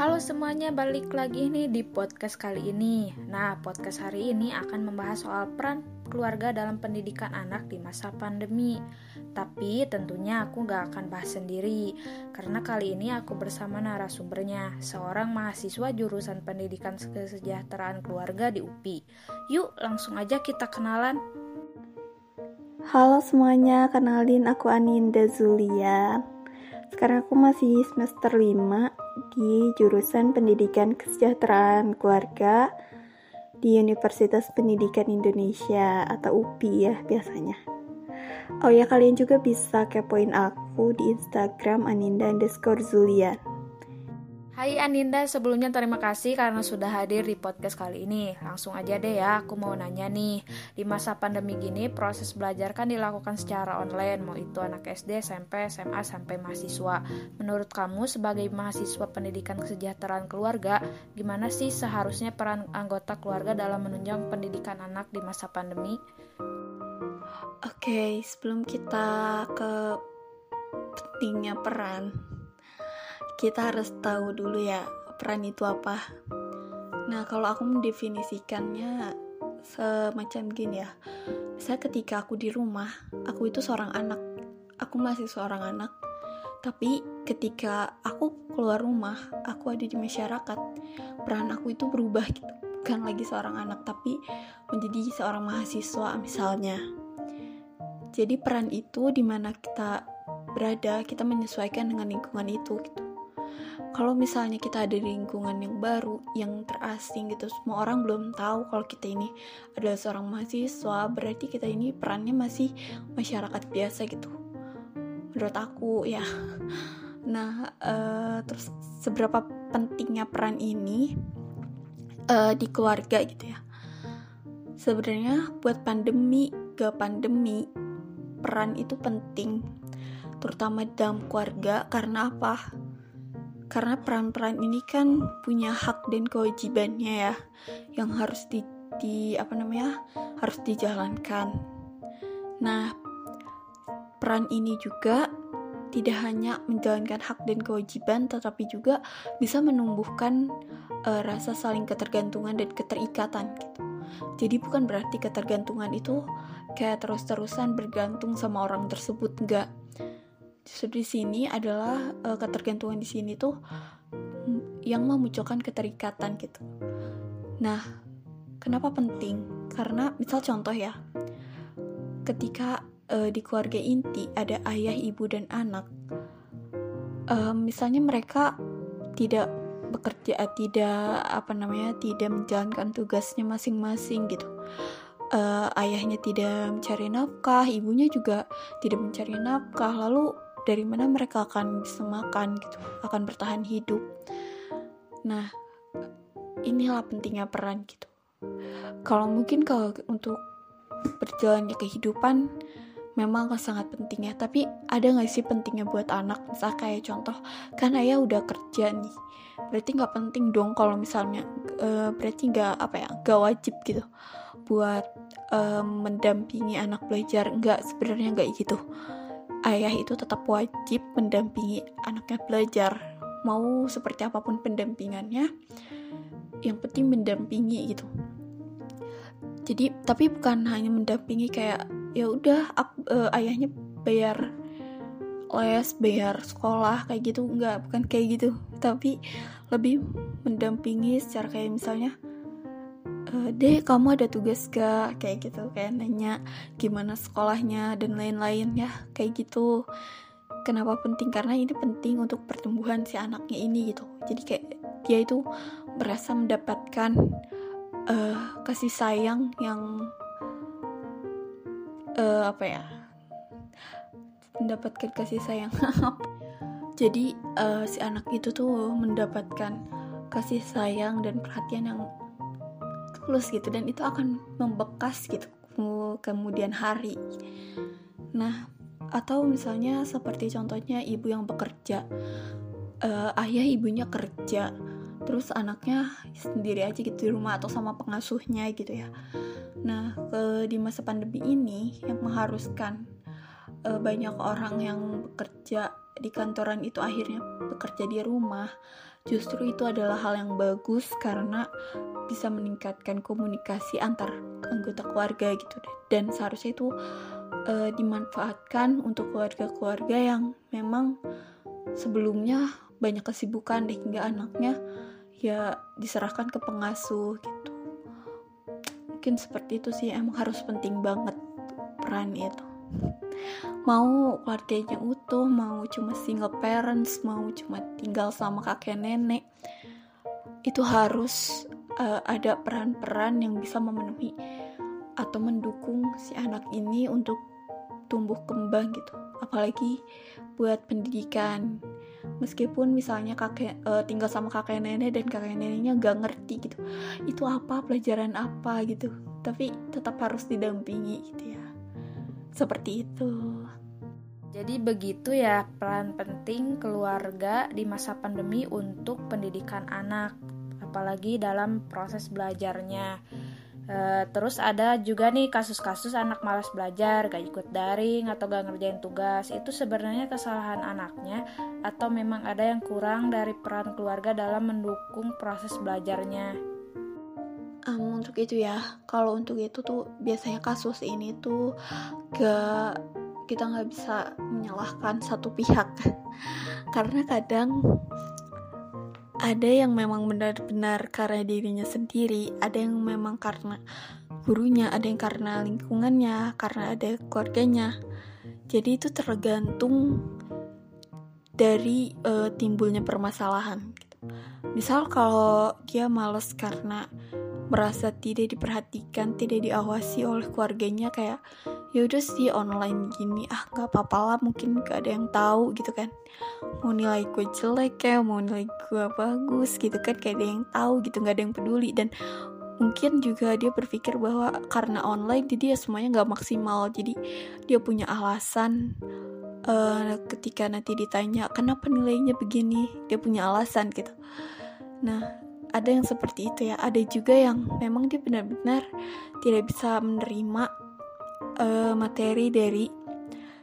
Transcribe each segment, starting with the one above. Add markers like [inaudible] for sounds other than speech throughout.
Halo semuanya, balik lagi nih di podcast kali ini. Nah, podcast hari ini akan membahas soal peran keluarga dalam pendidikan anak di masa pandemi. Tapi tentunya aku gak akan bahas sendiri, karena kali ini aku bersama narasumbernya, seorang mahasiswa jurusan pendidikan kesejahteraan keluarga di UPI. Yuk, langsung aja kita kenalan. Halo semuanya, kenalin aku Aninda Zulian. Sekarang aku masih semester 5 di jurusan Pendidikan Kesejahteraan Keluarga di Universitas Pendidikan Indonesia atau UPI ya biasanya. Oh ya kalian juga bisa kepoin aku di Instagram Aninda underscore Zulian. Hai Aninda, sebelumnya terima kasih karena sudah hadir di podcast kali ini. Langsung aja deh ya, aku mau nanya nih. Di masa pandemi gini, proses belajar kan dilakukan secara online, mau itu anak SD, SMP, SMA, sampai mahasiswa. Menurut kamu sebagai mahasiswa pendidikan kesejahteraan keluarga, gimana sih seharusnya peran anggota keluarga dalam menunjang pendidikan anak di masa pandemi? Oke, okay, sebelum kita ke pentingnya peran kita harus tahu dulu ya peran itu apa. Nah, kalau aku mendefinisikannya semacam gini ya. Saya ketika aku di rumah, aku itu seorang anak. Aku masih seorang anak. Tapi ketika aku keluar rumah, aku ada di masyarakat. Peran aku itu berubah gitu. Bukan lagi seorang anak, tapi menjadi seorang mahasiswa misalnya. Jadi peran itu di mana kita berada, kita menyesuaikan dengan lingkungan itu gitu kalau misalnya kita ada di lingkungan yang baru, yang terasing gitu, semua orang belum tahu kalau kita ini adalah seorang mahasiswa, berarti kita ini perannya masih masyarakat biasa gitu. Menurut aku ya. [laughs] Nah, uh, terus seberapa pentingnya peran ini uh, di keluarga gitu ya? Sebenarnya buat pandemi ke pandemi peran itu penting, terutama dalam keluarga karena apa? Karena peran-peran ini kan punya hak dan kewajibannya ya yang harus di, di apa namanya harus dijalankan. Nah peran ini juga tidak hanya menjalankan hak dan kewajiban tetapi juga bisa menumbuhkan uh, rasa saling ketergantungan dan keterikatan gitu. Jadi bukan berarti ketergantungan itu kayak terus-terusan bergantung sama orang tersebut enggak di sini adalah uh, ketergantungan di sini tuh yang memunculkan keterikatan gitu. Nah, kenapa penting? Karena misal contoh ya, ketika uh, di keluarga inti ada ayah, ibu dan anak, uh, misalnya mereka tidak bekerja, tidak apa namanya, tidak menjalankan tugasnya masing-masing gitu. Uh, ayahnya tidak mencari nafkah, ibunya juga tidak mencari nafkah, lalu dari mana mereka akan bisa makan gitu, akan bertahan hidup. Nah, inilah pentingnya peran gitu. Kalau mungkin kalau untuk berjalannya kehidupan memang sangat penting ya, tapi ada nggak sih pentingnya buat anak? Misal kayak contoh, kan ayah udah kerja nih, berarti nggak penting dong kalau misalnya uh, berarti nggak apa ya, nggak wajib gitu buat uh, mendampingi anak belajar nggak sebenarnya nggak gitu ayah itu tetap wajib mendampingi anaknya belajar. Mau seperti apa pun pendampingannya yang penting mendampingi gitu. Jadi tapi bukan hanya mendampingi kayak ya udah uh, ayahnya bayar les bayar sekolah kayak gitu. Nggak bukan kayak gitu. Tapi lebih mendampingi secara kayak misalnya deh kamu ada tugas gak? Kayak gitu kayak nanya gimana sekolahnya dan lain-lain ya kayak gitu. Kenapa penting? Karena ini penting untuk pertumbuhan si anaknya ini gitu. Jadi kayak dia itu merasa mendapatkan uh, kasih sayang yang uh, apa ya mendapatkan kasih sayang. [laughs] Jadi uh, si anak itu tuh mendapatkan kasih sayang dan perhatian yang tulus gitu dan itu akan membekas gitu kemudian hari. Nah atau misalnya seperti contohnya ibu yang bekerja. Uh, ayah ibunya kerja terus anaknya sendiri aja gitu di rumah atau sama pengasuhnya gitu ya. Nah ke, di masa pandemi ini yang mengharuskan uh, banyak orang yang bekerja di kantoran itu akhirnya bekerja di rumah justru itu adalah hal yang bagus karena bisa meningkatkan komunikasi antar anggota keluarga gitu dan seharusnya itu uh, dimanfaatkan untuk keluarga-keluarga yang memang sebelumnya banyak kesibukan deh hingga anaknya ya diserahkan ke pengasuh gitu. Mungkin seperti itu sih emang harus penting banget peran itu. Mau keluarganya utuh mau cuma single parents mau cuma tinggal sama kakek nenek itu harus uh, ada peran-peran yang bisa memenuhi atau mendukung si anak ini untuk tumbuh kembang gitu. Apalagi buat pendidikan. Meskipun misalnya kakek uh, tinggal sama kakek nenek dan kakek neneknya gak ngerti gitu itu apa? Pelajaran apa? gitu. Tapi tetap harus didampingi gitu ya. Seperti itu. Jadi begitu ya peran penting keluarga di masa pandemi untuk pendidikan anak, apalagi dalam proses belajarnya. E, terus ada juga nih kasus-kasus anak malas belajar, gak ikut daring atau gak ngerjain tugas. Itu sebenarnya kesalahan anaknya atau memang ada yang kurang dari peran keluarga dalam mendukung proses belajarnya um, untuk itu ya kalau untuk itu tuh biasanya kasus ini tuh gak kita nggak bisa menyalahkan satu pihak [laughs] karena kadang ada yang memang benar-benar karena dirinya sendiri ada yang memang karena gurunya ada yang karena lingkungannya karena ada keluarganya jadi itu tergantung dari uh, timbulnya permasalahan gitu. misal kalau dia males karena merasa tidak diperhatikan, tidak diawasi oleh keluarganya kayak ya udah sih online gini. Ah nggak apa-apa lah mungkin gak ada yang tahu gitu kan. Mau nilai gue jelek ya mau nilai gue bagus gitu kan kayak ada yang tahu gitu nggak ada yang peduli. Dan mungkin juga dia berpikir bahwa karena online jadi ya semuanya nggak maksimal. Jadi dia punya alasan uh, ketika nanti ditanya kenapa nilainya begini? Dia punya alasan gitu. Nah ada yang seperti itu ya. Ada juga yang memang dia benar-benar tidak bisa menerima uh, materi dari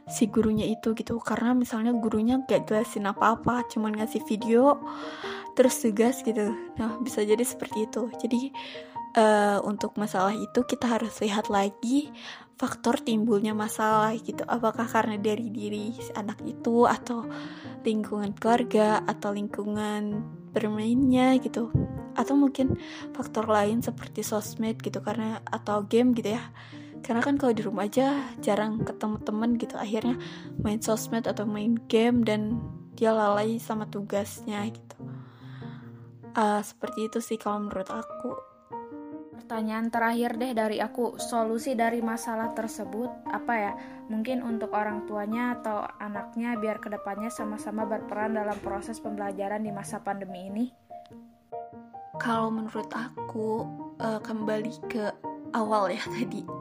si gurunya itu gitu. Karena misalnya gurunya gak jelasin apa-apa cuman ngasih video terus tugas gitu. Nah bisa jadi seperti itu. Jadi uh, untuk masalah itu kita harus lihat lagi faktor timbulnya masalah gitu. Apakah karena dari diri si anak itu atau lingkungan keluarga atau lingkungan bermainnya gitu. Atau mungkin faktor lain seperti sosmed gitu karena atau game gitu ya karena kan kalau di rumah aja jarang ketemu temen gitu akhirnya main sosmed atau main game dan dia lalai sama tugasnya gitu. Uh, seperti itu sih kalau menurut aku. Pertanyaan terakhir deh dari aku solusi dari masalah tersebut apa ya? Mungkin untuk orang tuanya atau anaknya biar ke depannya sama-sama berperan dalam proses pembelajaran di masa pandemi ini? Kalau menurut aku uh, kembali ke awal ya [laughs] tadi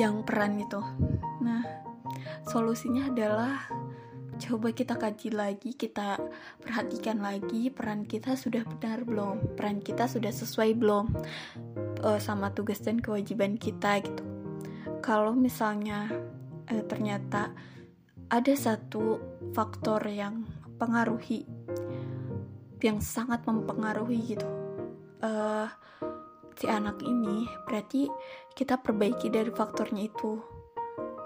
yang peran itu nah solusinya adalah coba kita kaji lagi, kita perhatikan lagi peran kita sudah benar belum, peran kita sudah sesuai belum uh, sama tugas dan kewajiban kita gitu. Kalau misalnya uh, ternyata ada satu faktor yang pengaruhi, yang sangat mempengaruhi gitu uh, si anak ini berarti kita perbaiki dari faktornya itu.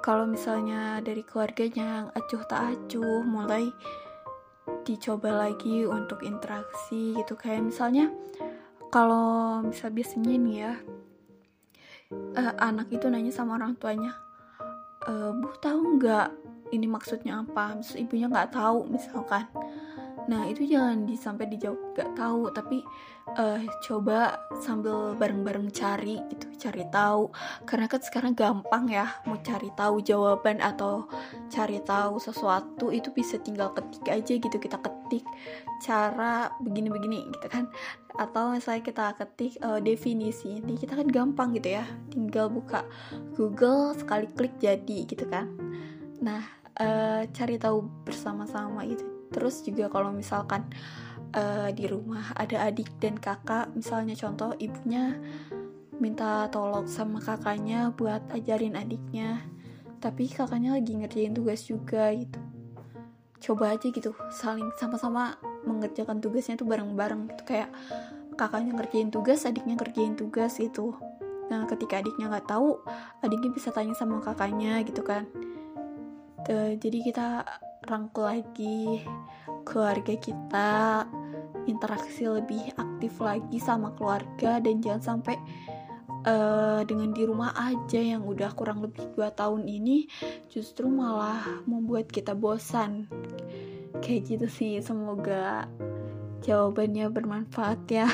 Kalau misalnya dari keluarganya yang acuh tak acuh mulai dicoba lagi untuk interaksi gitu. Kayak misalnya kalau misal biasanya nih ya uh, anak itu nanya sama orang tuanya e, bu tahu nggak ini maksudnya apa? Misal ibunya nggak tahu misalkan Nah itu jangan di, sampai dijawab gak tahu, tapi uh, coba sambil bareng-bareng cari gitu, cari tahu. Karena kan sekarang gampang ya mau cari tahu jawaban atau cari tahu sesuatu itu bisa tinggal ketik aja gitu kita ketik cara begini-begini gitu kan. Atau misalnya kita ketik uh, definisi ini kita kan gampang gitu ya, tinggal buka Google sekali klik jadi gitu kan. Nah uh, cari tahu bersama-sama gitu terus juga kalau misalkan uh, di rumah ada adik dan kakak misalnya contoh ibunya minta tolong sama kakaknya buat ajarin adiknya tapi kakaknya lagi ngerjain tugas juga gitu. Coba aja gitu saling sama-sama mengerjakan tugasnya tuh bareng-bareng gitu kayak kakaknya ngerjain tugas adiknya ngerjain tugas gitu. Nah ketika adiknya nggak tahu adiknya bisa tanya sama kakaknya gitu kan. Jadi kita rangkul lagi keluarga kita interaksi lebih aktif lagi sama keluarga dan jangan sampai uh, dengan di rumah aja yang udah kurang lebih 2 tahun ini justru malah membuat kita bosan. Kayak gitu sih semoga jawabannya bermanfaat ya.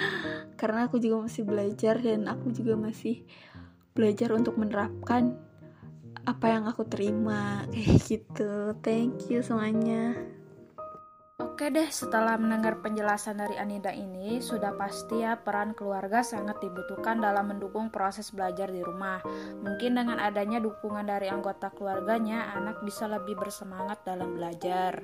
[laughs] Karena aku juga masih belajar dan aku juga masih belajar untuk menerapkan apa yang aku terima kayak gitu thank you semuanya Oke deh, setelah mendengar penjelasan dari Anida ini, sudah pasti ya peran keluarga sangat dibutuhkan dalam mendukung proses belajar di rumah. Mungkin dengan adanya dukungan dari anggota keluarganya, anak bisa lebih bersemangat dalam belajar.